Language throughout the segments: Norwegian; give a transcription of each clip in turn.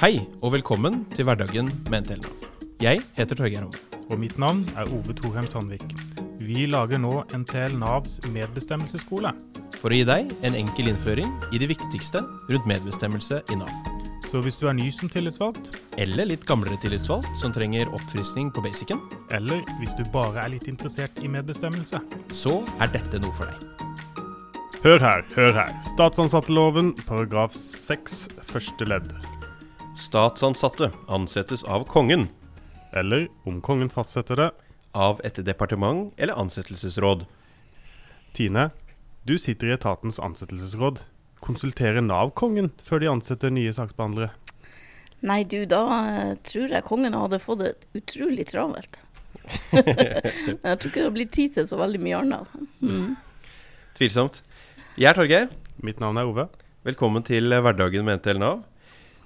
Hei og velkommen til Hverdagen med NTL Nav. Jeg heter Torgeir Homme. Og mitt navn er Ove Thorheim Sandvik. Vi lager nå NTL Navs medbestemmelsesskole. For å gi deg en enkel innføring i det viktigste rundt medbestemmelse i Nav. Så hvis du er ny som tillitsvalgt, Eller litt gamlere tillitsvalgt som trenger oppfriskning på basicen, eller hvis du bare er litt interessert i medbestemmelse så er dette noe for deg. Hør her, hør her. Statsansatteloven paragraf 6 første ledd. Statsansatte ansettes av kongen, Eller om kongen fastsetter det. av et departement eller ansettelsesråd. Tine, du sitter i etatens ansettelsesråd. Konsulterer Nav kongen før de ansetter nye saksbehandlere? Nei, du, da eh, tror jeg kongen hadde fått det utrolig travelt. jeg tror ikke det hadde blitt tid til så veldig mye annet. Mm. Tvilsomt. Jeg er Torgeir. Mitt navn er Ove. Velkommen til Hverdagen med NTL Nav.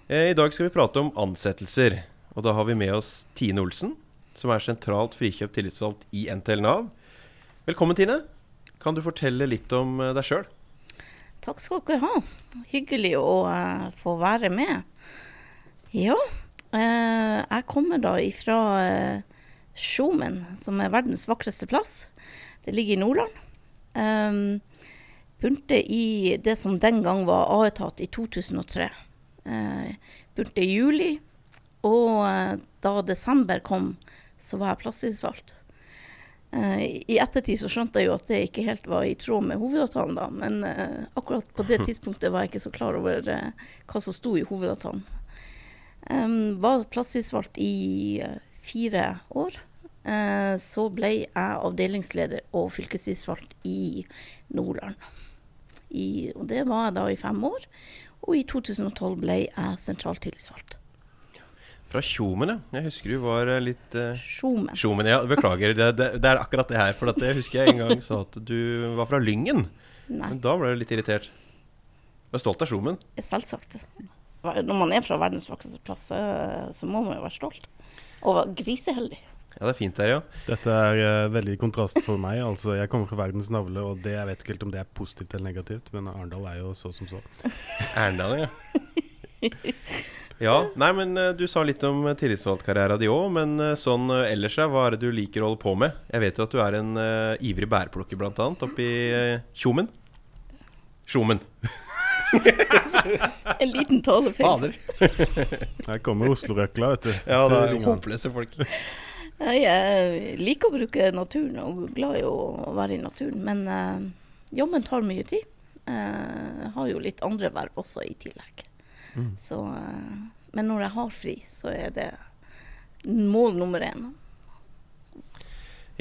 Eh, I dag skal vi prate om ansettelser. Og da har vi med oss Tine Olsen, som er sentralt frikjøpt tillitsvalgt i NTL Nav. Velkommen, Tine. Kan du fortelle litt om eh, deg sjøl? Takk skal dere ha. Hyggelig å uh, få være med. Ja, uh, jeg kommer da ifra uh, Skjomen, som er verdens vakreste plass. Det ligger i Nordland. Um, begynte i det som den gang var A-etat i 2003. Uh, begynte i juli, og eh, da desember kom, så var jeg plassutvalgt. Eh, I ettertid så skjønte jeg jo at det ikke helt var i tråd med hovedavtalen, da. Men eh, akkurat på det tidspunktet var jeg ikke så klar over eh, hva som sto i hovedavtalen. Um, var plassutvalgt i eh, fire år. Eh, så ble jeg avdelingsleder og fylkestillitsvalgt i Nordland. I, og det var jeg da i fem år. Og i 2012 ble jeg sentralt tillitsvalgt. Fra Tjomen, ja. Jeg husker du var eh, litt uh, Sjomen. Tjomen, ja. Beklager. Det, det, det er akkurat det her. For jeg husker jeg en gang sa at du var fra Lyngen. Nei, Men da ble du litt irritert. Du er stolt av Tjomen. selvsagt. Når man er fra verdens vakreste plass, eh, så må man jo være stolt. Og griseheldig. Ja, det er fint der, ja. Dette er uh, veldig kontrast for meg. altså Jeg kommer fra verdens navle, og det, jeg vet ikke helt om det er positivt eller negativt, men Arendal er jo så som så. Erndal, ja. Ja, nei, men uh, Du sa litt om eh, tillitsvalgtkarrieren din òg, men uh, sånn ellers, hva er det du liker å holde på med? Jeg vet jo at du er en ivrig bærplukker, blant annet, oppe i uh, Tjomen. Tjomen. En liten tålefeil. Fader. Her kommer Oslo-røkla, vet du. Ja, det er håpløse folk. Jeg liker å bruke naturen og er glad i å være i naturen. Men eh, jobben tar mye tid. Eh, Jeg har jo litt andre verv også i tillegg. Mm. Så, eh, men når jeg har fri, så er det mål nummer én.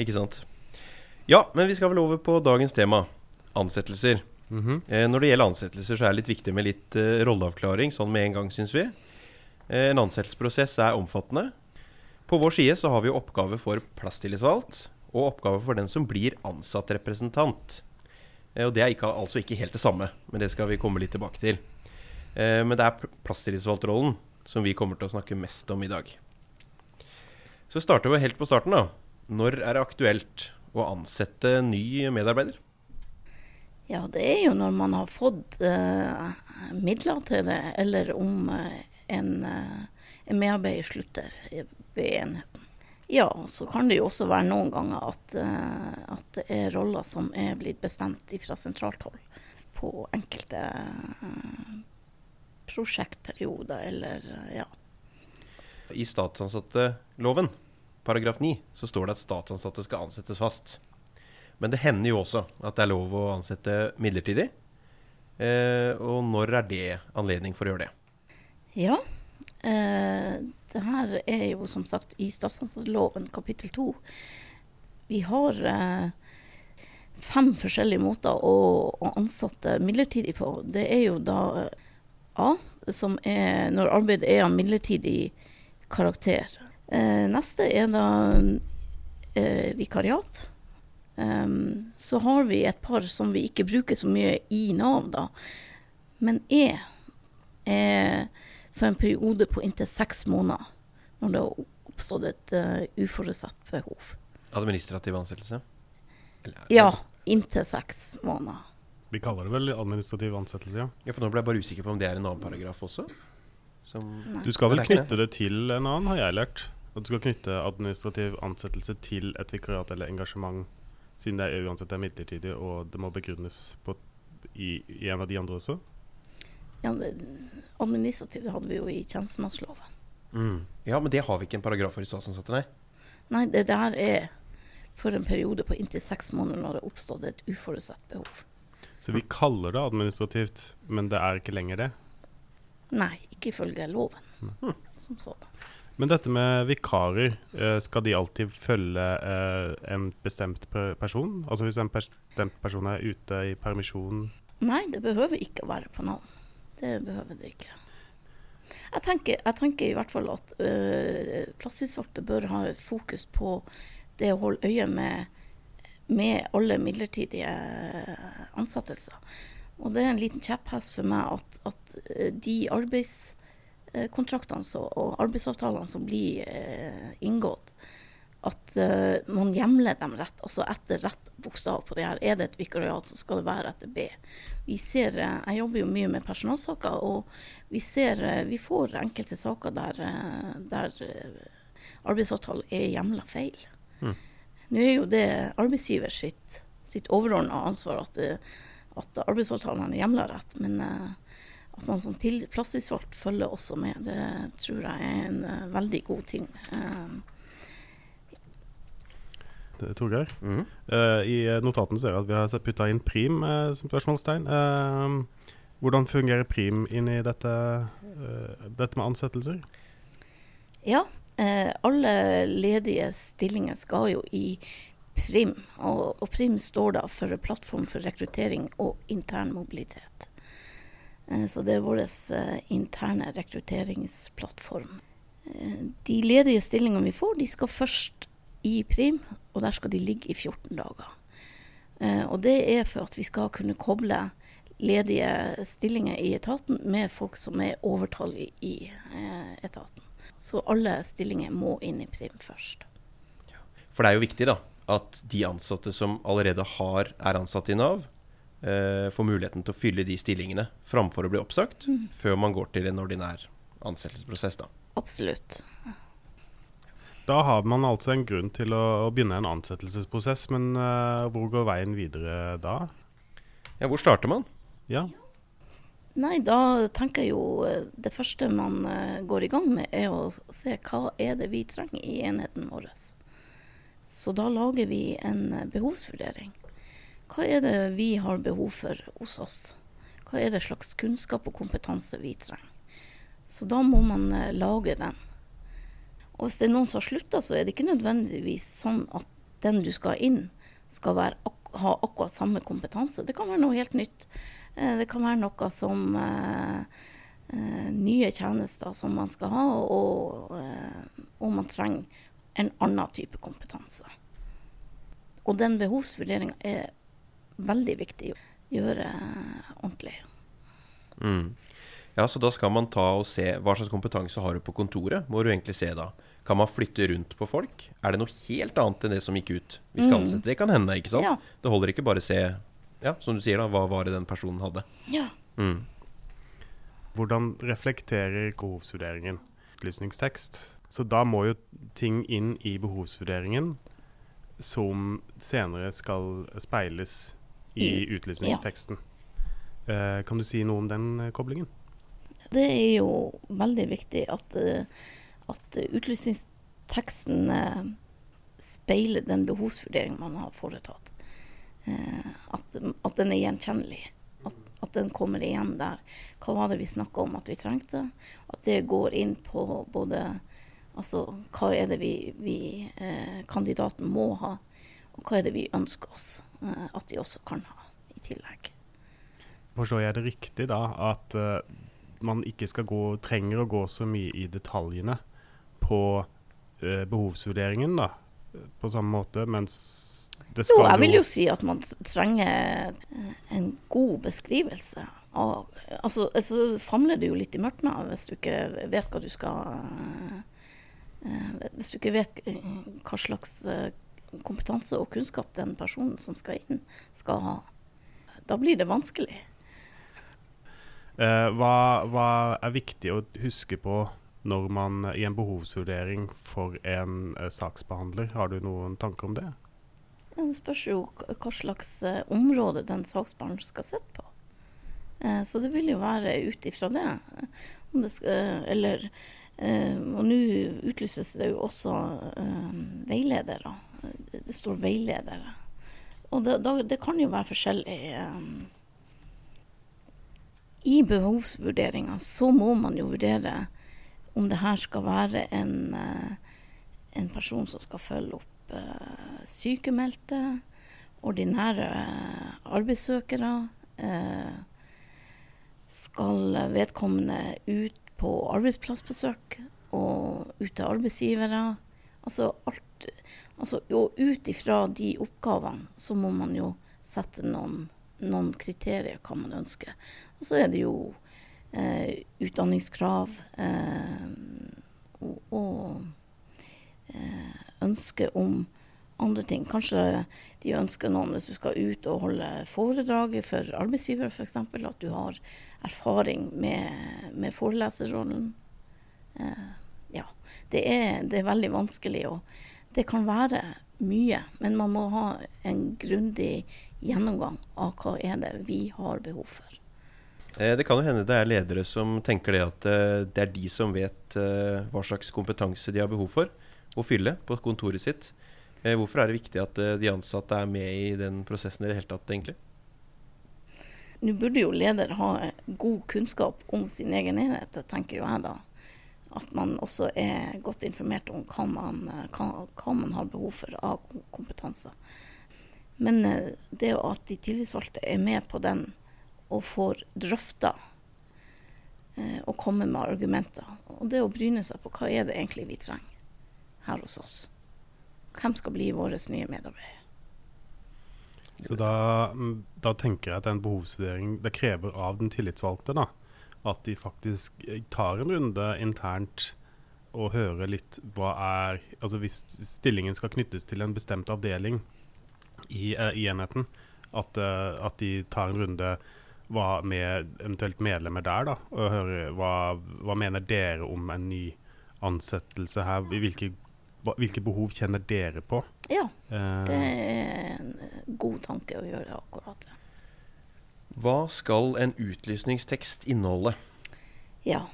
Ikke sant. Ja, men vi skal vel over på dagens tema. Ansettelser. Mhm. Eh, når det gjelder ansettelser, så er det litt viktig med litt eh, rolleavklaring sånn med en gang, syns vi. Eh, en ansettelsesprosess er omfattende. På vår side så har vi oppgave for plasstillitsvalgt, og oppgave for den som blir ansatt representant. Eh, og det er ikke, altså ikke helt det samme, men det skal vi komme litt tilbake til. Eh, men det er pl- plasstillitsvalgtrollen som vi kommer til å snakke mest om i dag. Så starter vi helt på starten, da. Når er det aktuelt å ansette ny medarbeider? Ja, det er jo når man har fått eh, midler til det, eller om en, eh, en medarbeider slutter ved enheten. Ja, så kan det jo også være noen ganger at, eh, at det er roller som er blitt bestemt fra sentralt hold på enkelte eh, prosjektperioder, eller eh, ja. I statsansatteloven, paragraf 9, så står det at statsansatte skal ansettes fast. Men det hender jo også at det er lov å ansette midlertidig. Eh, og når er det anledning for å gjøre det? Ja. Eh, det her er jo som sagt i statsansatteloven kapittel to. Vi har eh, fem forskjellige måter å, å ansette midlertidig på. Det er jo da eh, A, som er når arbeidet er av midlertidig karakter. Eh, neste er da eh, vikariat. Um, så har vi et par som vi ikke bruker så mye i Nav, da. Men E er for en periode på inntil seks måneder når det har oppstått et uh, uforutsett behov. Administrativ ansettelse? Eller- Ja, inntil seks måneder. Vi kaller det vel administrativ ansettelse, ja. ja. For nå ble jeg bare usikker på om det er en annen paragraf også. Som Du skal vel Det knytte det til en annen, har jeg lært. At du skal knytte administrativ ansettelse til et vikariat eller engasjement, siden det er uansett er midlertidig og det må begrunnes på, i, i en av de andre også. Ja, det administrative hadde vi jo i tjenestemannsloven. mm. Ja, men det har vi ikke en paragraf for i statsansatte, nei. Nei, det der er for en periode på inntil seks måneder når det har oppstått et uforutsett behov. Så vi kaller det administrativt, men det er ikke lenger det. Nei, ikke ifølge loven som sådan. Men dette med vikarer, eh, skal de alltid følge eh, en bestemt person? Altså hvis en bestemt person er ute i permisjon Nei, det behøver ikke å være på navn. Det behøver det ikke. Jeg tenker, jeg tenker i hvert fall at øh, plasstidsvakter bør ha et fokus på det å holde øye med, med alle midlertidige ansettelser. Og det er en liten kjepphest for meg at, at øh, de arbeidskontraktene så- og arbeidsavtalene som blir øh, inngått, at uh, man hjemler dem rett, altså etter rett bokstav på det her. Er det et vikariat, så skal det være etter B. Vi ser, uh, jeg jobber jo mye med personalsaker, og vi, ser, uh, vi får enkelte saker der, der arbeidsavtalen er hjemla feil. Mm. Nå er jo det arbeidsgiver sitt, sitt overordna ansvar at, at arbeidsavtalen er hjemla rett, men at man som til plasstidsvalgt følger også med, det tror jeg er en veldig god ting. Eh, Torgeir? Mhm. uh, I notatene ser jeg at vi har putta inn prim uh, som spørsmålstegn. Uh, hvordan fungerer prim inn i dette, dette med ansettelser? Ja, alle ledige stillinger skal jo i PRIM, og, og PRIM står da for Plattform for rekruttering og intern mobilitet. Så det er vår interne rekrutteringsplattform. De ledige stillingene vi får, de skal først i PRIM, og der skal de ligge i 14 dager. Eh, og det er for at vi skal kunne koble ledige stillinger i etaten med folk som er overtallige i eh, etaten. Så alle stillinger må inn i prim først. For det er jo viktig da, at de ansatte som allerede har, er ansatt i Nav, eh, får muligheten til å fylle de stillingene framfor å bli oppsagt, før man går til en ordinær ansettelsesprosess. da. Absolutt. Da har man altså en grunn til å, å begynne en ansettelsesprosess, men uh, hvor går veien videre da? Ja, Hvor starter man? Ja, Nei, da tenker jeg jo eh, det første man eh, går i gang med, er å se hva er det vi trenger i enheten vår. Så da lager vi en eh, behovsvurdering. Hva er det vi har behov for hos oss? Hva er det slags kunnskap og kompetanse vi trenger? Så da må man lage den. Og hvis det er noen som har slutta, så er det ikke nødvendigvis sånn at den du skal inn, skal være, ha akkurat samme kompetanse. Det kan være noe helt nytt. Eh, Det kan være noe som eh, eh, nye tjenester som man skal ha, og, og man trenger en annen type kompetanse. Og den behovsvurderinga er veldig viktig å gjøre ordentlig. Mm. Ja, så da skal man ta og se hva slags kompetanse har du på kontoret. Må du egentlig se da. Kan man flytte rundt på folk? Er det noe helt annet enn det som gikk ut? Vi skal Mm. ansette. Det kan hende, ikke sant? Ja. Det holder ikke bare å se, ja, som du sier da, hva var det den personen hadde. Ja. Mm. Hvordan reflekterer behovsvurderingen utlysningstekst? Så da må jo ting inn i behovsvurderingen som senere skal speiles i utlysningsteksten. Ja. kan du si noe om den eh, koblingen? Det er jo veldig viktig at, eh, at utlysningsteksten eh, speiler den behovsvurderingen man har foretatt. Eh, At, at den er gjenkjennelig. At, at den kommer igjen der. Hva var det vi snakka om at vi trengte? At det går inn på både Altså hva er det vi, vi kandidaten må ha, og hva er det vi ønsker oss at de også kan ha i tillegg. Forstår jeg det riktig da, at man ikke skal gå, trenger å gå så mye i detaljene på eh, behovsvurderingen da, på samme måte, mens det skal Jo, jeg vil jo si at man trenger eh, en god beskrivelse av Altså, altså famler det jo litt i mørket hvis du ikke vet hva du skal eh, Hvis du ikke vet eh, hva slags eh, kompetanse og kunnskap den personen som skal inn, skal ha. Da blir det vanskelig. Eh, hva, hva er viktig å huske på når man i en behovsvurdering for en eh, saksbehandler? Har du noen tanker om det? Det spørs jo hva slags eh, område den saksbehandleren skal sitte på. Så det vil jo være ut ifra det. det skal, eller Og nå utlyses det jo også veiledere. Det står veiledere. Og det, det kan jo være forskjellig. I behovsvurderinga så må man jo vurdere om det her skal være en, eh, en person som skal følge opp eh, sykemeldte, ordinære eh, arbeidssøkere. Skal vedkommende ut på arbeidsplassbesøk og ut til arbeidsgivere. Altså alt altså, Og ut ifra de oppgavene så må man jo sette noen, noen kriterier hva man ønsker. Og så er det jo eh, utdanningskrav eh, og, og eh, ønske om andre ting. Kanskje de ønsker noen hvis du skal ut og holde foredrag for arbeidsgiver f.eks. At du har erfaring med, med foreleserrollen. Eh, ja. Det er, det er veldig vanskelig. og det kan være mye, men man må ha en grundig gjennomgang av hva er det vi har behov for. Eh, Det kan jo hende det er ledere som tenker det at eh, det er de som vet eh, hva slags kompetanse de har behov for å fylle på kontoret sitt. Hvorfor er det viktig at de ansatte er med i den prosessen i det hele tatt, egentlig? Nå burde jo leder ha god kunnskap om sin egen enhet, tenker jo jeg da. At man også er godt informert om hva man, hva, hva man har behov for av kompetanse. Men eh, det at de tillitsvalgte er med på den og får drøfta eh, og komme med argumenter, og det å bryne seg på hva er det egentlig vi trenger her hos oss. Hvem skal bli våre nye medarbeidere? Så da, mm, da tenker jeg at en behovsvurdering det krever av den tillitsvalgte da, at de faktisk eh, tar en runde internt og hører litt hva er Altså hvis stillingen skal knyttes til en bestemt avdeling i, uh, i enheten, at, uh, at de tar en runde hva med eventuelt medlemmer der, da, og hører hva, hva mener dere om en ny ansettelse her? Hvilke, hvilke behov kjenner dere på? Ja, det er en god tanke å gjøre akkurat det. Hva skal en utlysningstekst inneholde? Ja.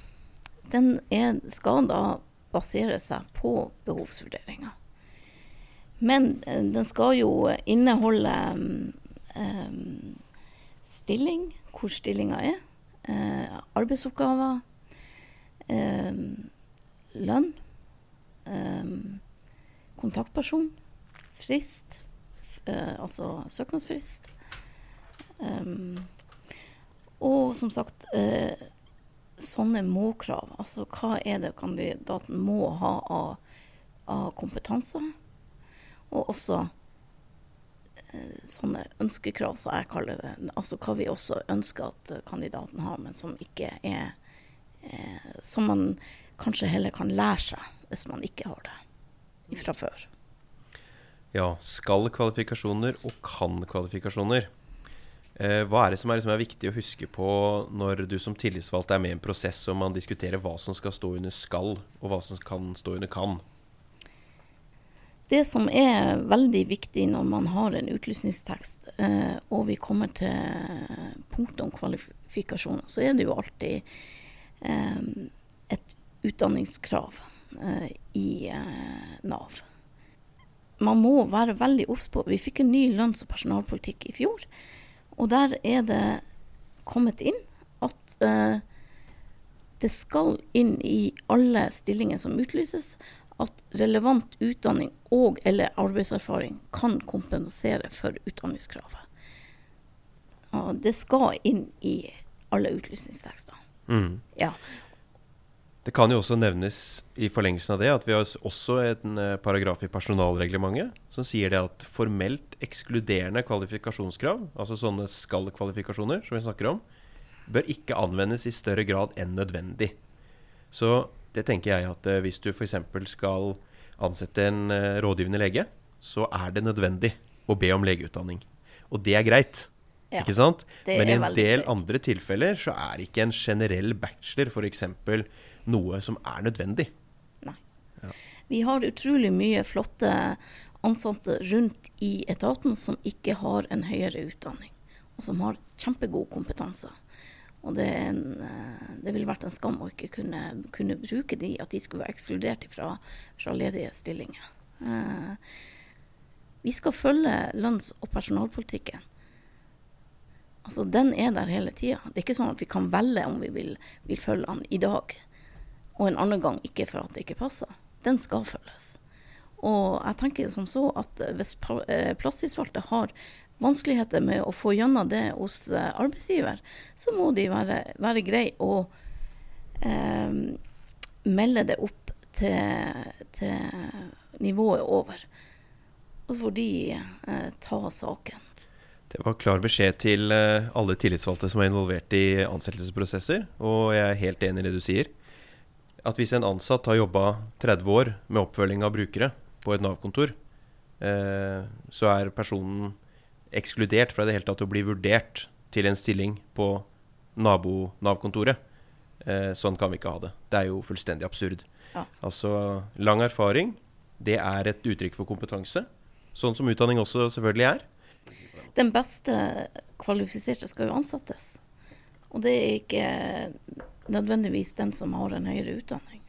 Den er, skal da basere seg på behovsvurderinger. Men eh, den skal jo inneholde um, stilling, hvor stillinga er, uh, arbeidsoppgaver, um, lønn, um, kontaktperson, frist, eh, altså søknadsfrist. Um, og som sagt, eh, sånne må-krav. Altså hva er det kandidaten må ha av, av kompetanse? Og også eh, sånne ønskekrav, som jeg kaller det. Altså hva vi også ønsker at eh, kandidaten har, men som ikke er eh, Som man kanskje heller kan lære seg hvis man ikke har det fra før. Ja, skal kvalifikasjoner og kan kvalifikasjoner. Eh, hva er det som er, liksom er viktig å huske på når du som tillitsvalgt er med i en prosess og man diskuterer hva som skal stå under skal, og hva som kan stå under kan? Det som er veldig viktig når man har en utlysningstekst, eh, og vi kommer til punktet om kvalifikasjoner, så er det jo alltid eh, et utdanningskrav i Nav. Man må være veldig obs på Vi fikk en ny lønns- og personalpolitikk i fjor, og der er det kommet inn at eh, det skal inn i alle stillinger som utlyses, at relevant utdanning og eller arbeidserfaring kan kompensere for utdanningskravet. Og det skal inn i alle utlysningstekster. Ja. Det kan jo også nevnes i forlengelsen av det at vi har også en eh, paragraf i personalreglementet som sier det at formelt ekskluderende kvalifikasjonskrav, altså sånne skal-kvalifikasjoner som vi snakker om, bør ikke anvendes i større grad enn nødvendig. Så det tenker jeg at eh, hvis du f.eks. skal ansette en eh, rådgivende lege, så er det nødvendig å be om legeutdanning. Og det er greit. Ja, Ikke sant? Men i en del greit. andre tilfeller så er ikke en generell bachelor f.eks. noe som er nødvendig. Nei. Vi har utrolig mye flotte ansatte rundt i etaten som ikke har en høyere utdanning, og som har kjempegod kompetanse. Og det, er en, eh, det ville vært en skam å ikke kunne, kunne bruke de, at de skulle være ekskludert fra, fra ledige stillinger. Eh, vi skal følge lønns- og personalpolitikken. Altså, Den er der hele tida. Det er ikke sånn at vi kan velge om vi vil, vil følge den i dag, og en annen gang ikke for at det ikke passer. Den skal følges. Og jeg tenker som så at hvis eh, har vanskeligheter med å få gjennom det hos eh, arbeidsgiver, så må de være, være greie å eh, melde det opp til, til nivået over. Og så får de eh, ta saken. Det var klar beskjed til eh, alle tillitsvalgte som er involvert i ansettelsesprosesser, og jeg er helt enig i det du sier. At hvis en ansatt har jobba 30 år med oppfølging av brukere på et Nav-kontor, eh, så er personen ekskludert fra det hele tatt å bli vurdert til en stilling på nabo-Nav-kontoret. Eh, sånn kan vi ikke ha det. Det er jo fullstendig absurd. Ja. Altså, lang erfaring, det er et uttrykk for kompetanse. Sånn som utdanning også selvfølgelig er. Den beste kvalifiserte skal jo ansettes. Og det er ikke nødvendigvis den som har en høyere utdanning.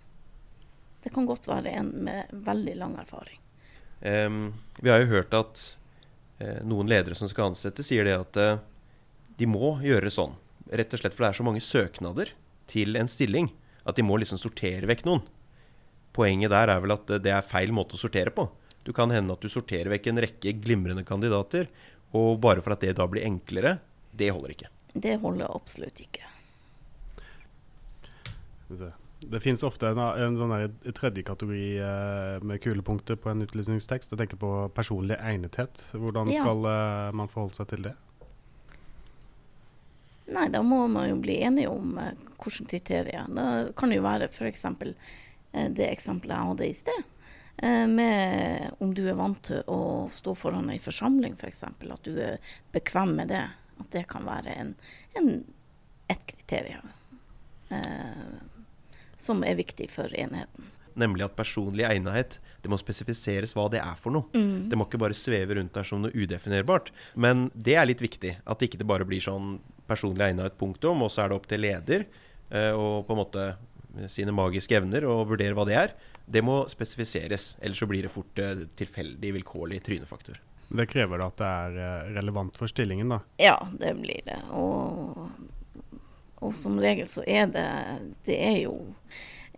Det kan godt være en med veldig lang erfaring. Um, vi har jo hørt at eh, noen ledere som skal ansette, sier det at eh, de må gjøre sånn. Rett og slett for det er så mange søknader til en stilling at de må liksom sortere vekk noen. Poenget der er vel at eh, det er feil måte å sortere på. Du kan hende at du sorterer vekk en rekke glimrende kandidater, og bare for at det da blir enklere, det holder ikke. Det holder absolutt ikke. Det finnes ofte en, en sånn tredje kategori eh, med kulepunkter på en utlysningstekst. Jeg tenker på personlig egnethet. Hvordan Ja. skal eh, man forholde seg til det? Nei, da må man jo bli enige om eh, hvilke kriterier. Det kan jo være f.eks. Eh, det eksempelet jeg hadde i sted. Eh, med om du er vant til å stå foran en forsamling, f.eks. At du er bekvem med det. At det kan være en, en, et kriterium eh, som er viktig for enheten. Nemlig at personlig egnethet det må spesifiseres hva det er for noe. Det må ikke bare sveve rundt der som noe udefinerbart. Men det er litt viktig. At ikke det bare blir sånn personlig egnethet, punktum, og så er det opp til leder eh, og på en måte sine magiske evner og vurdere hva det er. Det må spesifiseres. Ellers så blir det fort eh, tilfeldig, vilkårlig trynefaktor. Det krever da at det er eh, relevant for stillingen, da. Ja, det blir det. Og, og som regel så er det Det er jo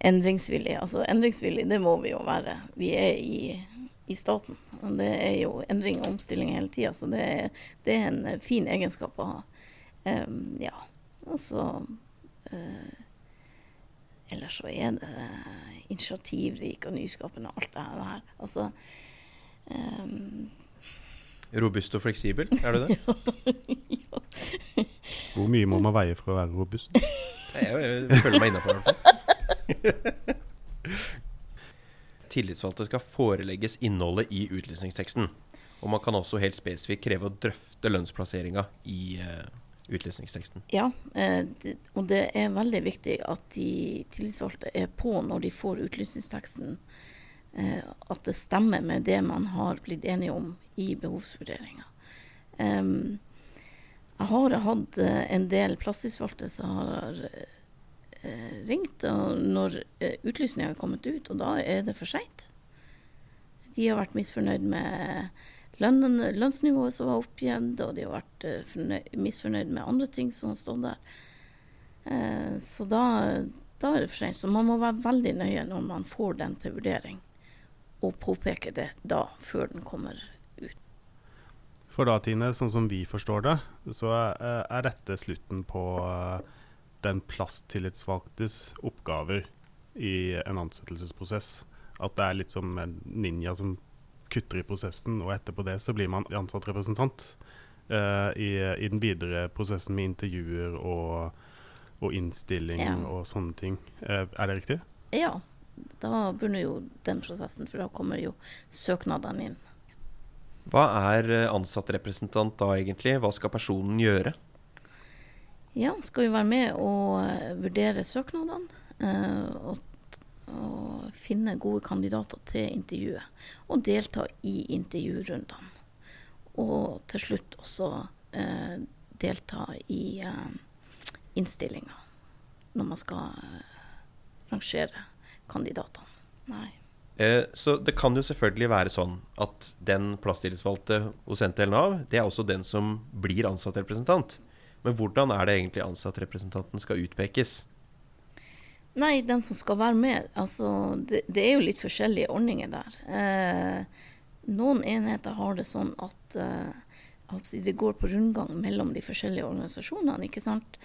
endringsvillig. Altså endringsvillig, det må vi jo være. Vi er i, i staten. Og det er jo endring og omstilling hele tida, så det er, det er en fin egenskap å ha. Um, ja. Altså uh, Ellers så er det initiativrik og nyskapende, og alt det her. Altså um, Robust og fleksibel, er du det det? Hvor mye må man veie for å være robust? Jeg, jeg, føler meg innafor, i hvert fall. Tillitsvalgte skal forelegges innholdet i utlysningsteksten. Og man kan også helt spesifikt kreve å drøfte lønnsplasseringa i uh, utlysningsteksten. Ja, eh, det, og det er veldig viktig at de tillitsvalgte er på når de får utlysningsteksten. Eh, at det stemmer med det man har blitt enige om i behovsvurderinga. Em, jeg har hatt eh, en del plasstillitsvalgte som har eh, ringt når eh, utlysninga har kommet ut, og da er det for seint. De har vært misfornøyd med lønnen, lønnsnivået som var oppgitt, og de har vært eh, fornøy, misfornøyd med andre ting som har stått der. Så da, da er det for sent. Så man må være veldig nøye når man får den til vurdering, og påpeke det da, før den kommer. For da, Tine, sånn som vi forstår det, så er, er dette slutten på eh, den plasstillitsvalgtes oppgaver i en ansettelsesprosess. At det er litt som en ninja som kutter i prosessen, og etterpå det så blir man ansatt representant Uh, i, i den videre prosessen med intervjuer og, og innstilling Ja. og sånne ting. Uh, er det riktig? Ja, da begynner jo den prosessen, for da kommer jo søknadene inn. Hva er eh, ansattrepresentant da egentlig? Hva skal personen gjøre? Ja, skal jo være med og eh, vurdere søknadene. eh, og, og finne gode kandidater til intervjuet. Og delta i intervjurundene. Og til slutt også eh, delta i eh, innstillinga når man skal rangere kandidatene. Nei. Eh, så det kan jo selvfølgelig være sånn at den plasstillitsvalgte hos NTL Nav, det er også den som blir ansatt representant. Men hvordan er det egentlig ansatt representanten skal utpekes? Nei, den som skal være med, altså det, det er jo litt forskjellige ordninger der. Eh, noen enheter har det sånn at eh, det går på rundgang mellom de forskjellige organisasjonene. ikke sant?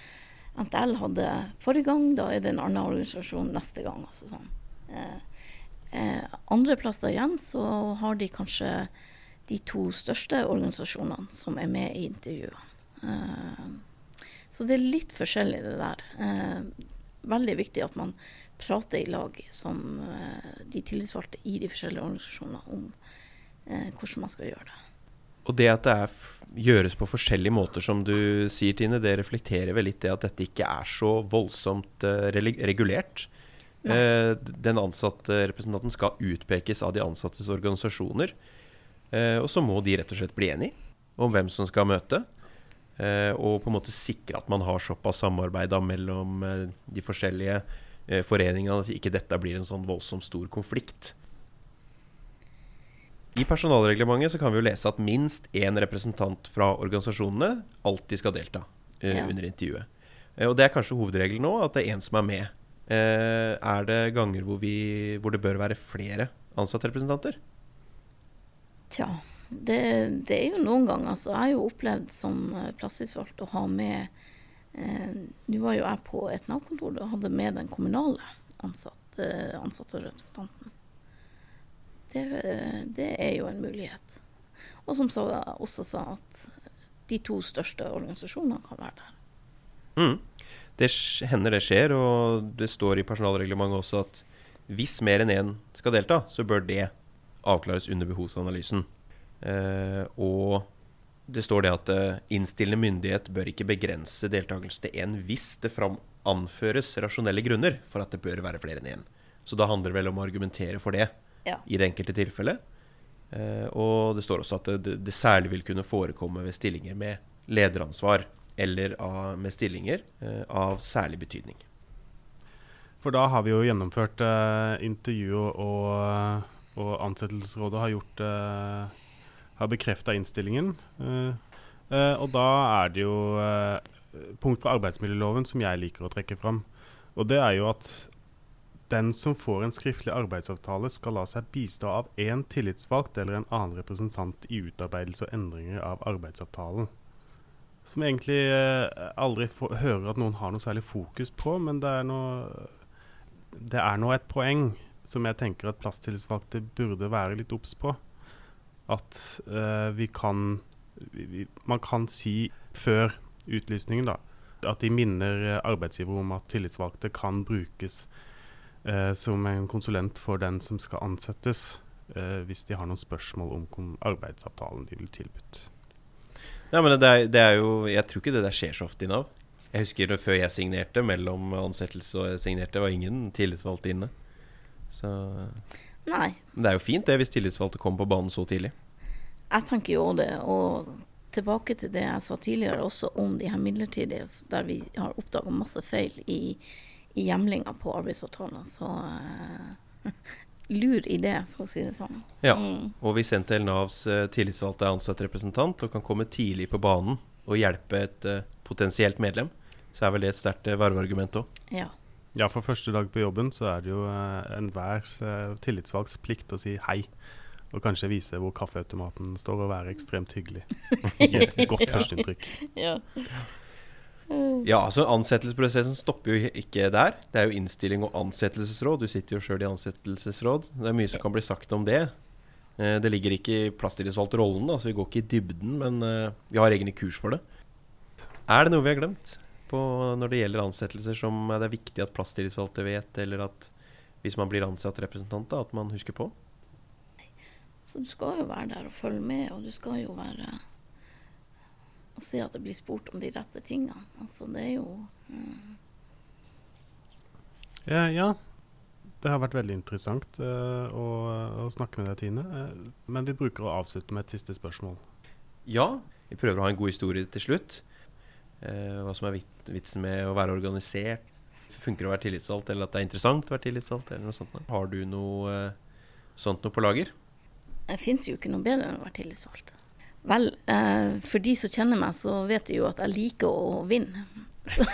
NTL hadde forrige gang, da er det en annen organisasjon neste gang. altså sånn. Eh, eh, andre plasser igjen så har de kanskje de to største organisasjonene som er med i intervjuene. Eh, så det er litt forskjellig det der. Eh, veldig viktig at man prater i lag som eh, de tillitsvalgte i de forskjellige organisasjonene om eh, hvordan man skal gjøre det. Og det at det er, gjøres på forskjellige måter, som du sier, Tine, det reflekterer vel litt det at dette ikke er så voldsomt eh, regulert. Eh, den ansatte representanten skal utpekes av de ansattes organisasjoner. Eh, og så må de rett og slett bli enige om hvem som skal møte. Eh, og på en måte sikre at man har såpass samarbeid mellom eh, de forskjellige eh, foreningene at ikke dette blir en sånn voldsomt stor konflikt. I personalreglementet så kan vi jo lese at minst én representant fra organisasjonene alltid skal delta eh, Ja. under intervjuet. Og det er kanskje hovedregelen nå, at det er én som er med. Eh, er det ganger hvor, vi, hvor det bør være flere ansattrepresentanter? Tja, det, det er jo noen ganger. Altså, jeg har jo opplevd som eh, plassutvalgt å ha med eh, Nå var jo jeg på et Nav-kontor og hadde med den kommunale eh, ansatte representanten. Det, det er jo en mulighet. Og som så, også sa at de to største organisasjonene kan være der. Mm. Det hender det skjer, og det står i personalreglementet også at hvis mer enn én skal delta, så bør det avklares under behovsanalysen. Eh, og det står det at eh, innstillende myndighet bør ikke begrense deltakelse til én hvis det fram anføres rasjonelle grunner for at det bør være flere enn én. Så da handler det vel om å argumentere for det Ja. i det enkelte tilfellet. Eh, og det står også at det, det, det særlig vil kunne forekomme ved stillinger med lederansvar eller av, med stillinger eh, av særlig betydning. For da har vi jo gjennomført eh, intervju, og, og ansettelsesrådet har gjort eh, har bekrefta innstillingen. Eh, eh, og da er det jo eh, punkt fra arbeidsmiljøloven som jeg liker å trekke fram. Og det er jo at den som får en skriftlig arbeidsavtale, skal la seg bistå av én tillitsvalgt eller en annen representant i utarbeidelse og endringer av arbeidsavtalen. Som egentlig eh, aldri får, hører at noen har noe særlig fokus på, men det er noe det er nå et poeng som jeg tenker at plasstillitsvalgte burde være litt obs på. At uh, vi kan vi, Man kan si før utlysningen da, at de minner eh, arbeidsgiver om at tillitsvalgte kan brukes uh, som en konsulent for den som skal ansettes, uh, hvis de har noen spørsmål om arbeidsavtalen de vil tilbudt. Ja, men det er, det er jo Jeg tror ikke det der skjer så ofte i Nav. Jeg husker det før jeg signerte, mellom ansettelse og jeg signerte, var ingen tillitsvalgte inne. Så Nei, Men det er jo fint det, hvis tillitsvalgte kommer på banen så tidlig. jeg tenker jo det. Og tilbake til det jeg sa tidligere også om de her midlertidige, der vi har oppdaga masse feil i, i hjemlinga på arbeidsavtaler. Så eh, lur idé, for å si det sånn. Ja. Mm. Og hvis NTL Navs eh, tillitsvalgte er ansatt representant og kan komme tidlig på banen og hjelpe et uh, potensielt medlem, så er vel det et sterkt uh, verveargument òg. Ja. Ja, for første dag på jobben så er det jo uh, enhver uh, tillitsvalgts plikt å si hei. Og kanskje vise hvor kaffeautomaten står, og være ekstremt hyggelig. Gi et godt førsteinntrykk. ja. Ja, altså Ansettelsesprosessen stopper jo ikke der. Det er jo innstilling og ansettelsesråd. Du sitter jo sjøl i ansettelsesråd. Det er mye som kan bli sagt om det. Eh, Det ligger ikke i plasstillitsvalgtrollen, så vi går ikke i dybden, men eh, vi har egne kurs for det. Er det noe vi har glemt på når det gjelder ansettelser som det er viktig at plasstillitsvalgte vet, eller at hvis man blir ansatt representant, da, at man husker på? Så du skal jo være der og følge med, og du skal jo være Og se at det blir spurt om de rette tingene. Altså, det er jo mm, Ja, ja. Det har vært veldig interessant uh, å, å snakke med deg, Tine. Uh, men vi bruker å avslutte med et siste spørsmål. Ja, vi prøver å ha en god historie til slutt. Uh, hva som er vit vitsen med å være organisert. Funker det å være tillitsvalgt, eller at det er interessant å være tillitsvalgt? eller noe sånt. Har du noe sånt noe på lager? Det fins jo ikke noe bedre enn å være tillitsvalgt. Vel, eh, for de som kjenner meg, så vet de jo at jeg liker å vinne. Så,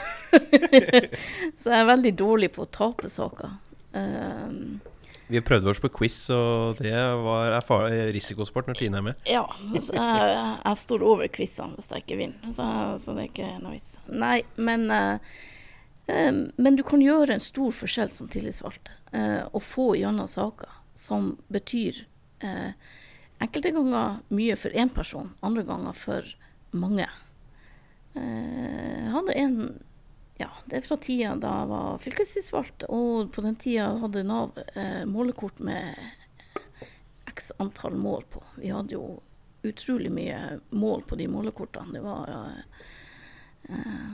så jeg er veldig dårlig på å tape saker. Eh, Vi prøvde oss på quiz, og det var risikosport når Tine er med. ja, altså, jeg, jeg står over quizene hvis jeg ikke vinner, så, så det er ikke vits. Nei, men, eh, men du kan gjøre en stor forskjell som tillitsvalgt, uh, og få gjennom saker som betyr eh, enkelte ganger mye for én person, andre ganger for mange. Eh, Jeg hadde en ja, det er fra tida da jeg var fylkestingsvalgt, og på den tida hadde Nav eh, målekort med x antall mål på. Vi hadde jo utrolig mye mål på de målekortene. Det var eh,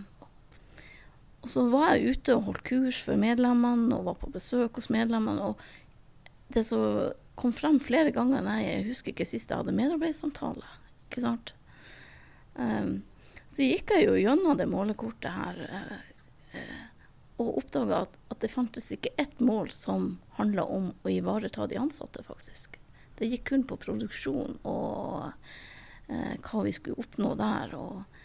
Og så var jeg ute og holdt kurs for medlemmene, og var på besøk hos medlemmene. Og det som kom frem flere ganger Nei, jeg husker ikke sist jeg hadde medarbeidssamtale. Ikke sant? Um, så gikk jeg jo gjennom det målekortet her uh, og oppdaga at, at det fantes ikke ett mål som handla om å ivareta de ansatte, faktisk. Det gikk kun på produksjon og uh, hva vi skulle oppnå der. Og,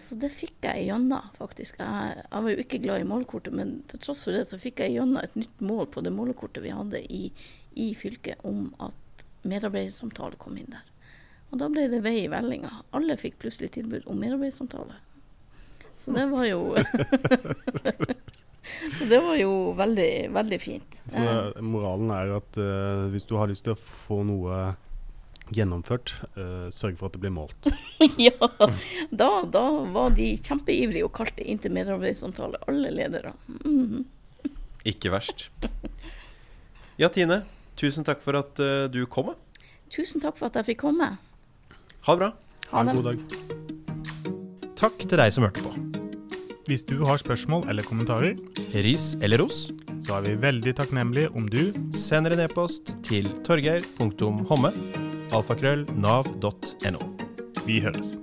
så det fikk jeg gjennom, faktisk. Jeg, jeg var jo ikke glad i målekortet, men til tross for det så fikk jeg gjennom et nytt mål på det målekortet vi hadde i, i fylket om at medarbeidersamtale kom inn der. Og da ble det vei i vellinga. Alle fikk plutselig tilbud om medarbeidersamtale. Så det var jo Så det var jo veldig, veldig fint. Så det, moralen er at uh, hvis du har lyst til å få noe gjennomført, uh, sørg for at det blir målt. ja, da, da var de kjempeivrige og kalte inn til medarbeidersamtale, alle ledere. Mhm. Ikke verst. Ja, Tine. Tusen takk for at eh, du kom. Tusen takk for at jeg fikk komme. Ha det bra. Ha en god dag. Takk til deg som hørte på. Hvis du har spørsmål eller kommentarer, Ris eller ros, så er vi veldig takknemlige om du sender en e-post til torgeir.homme. alfakrøll nav.no. Vi høres.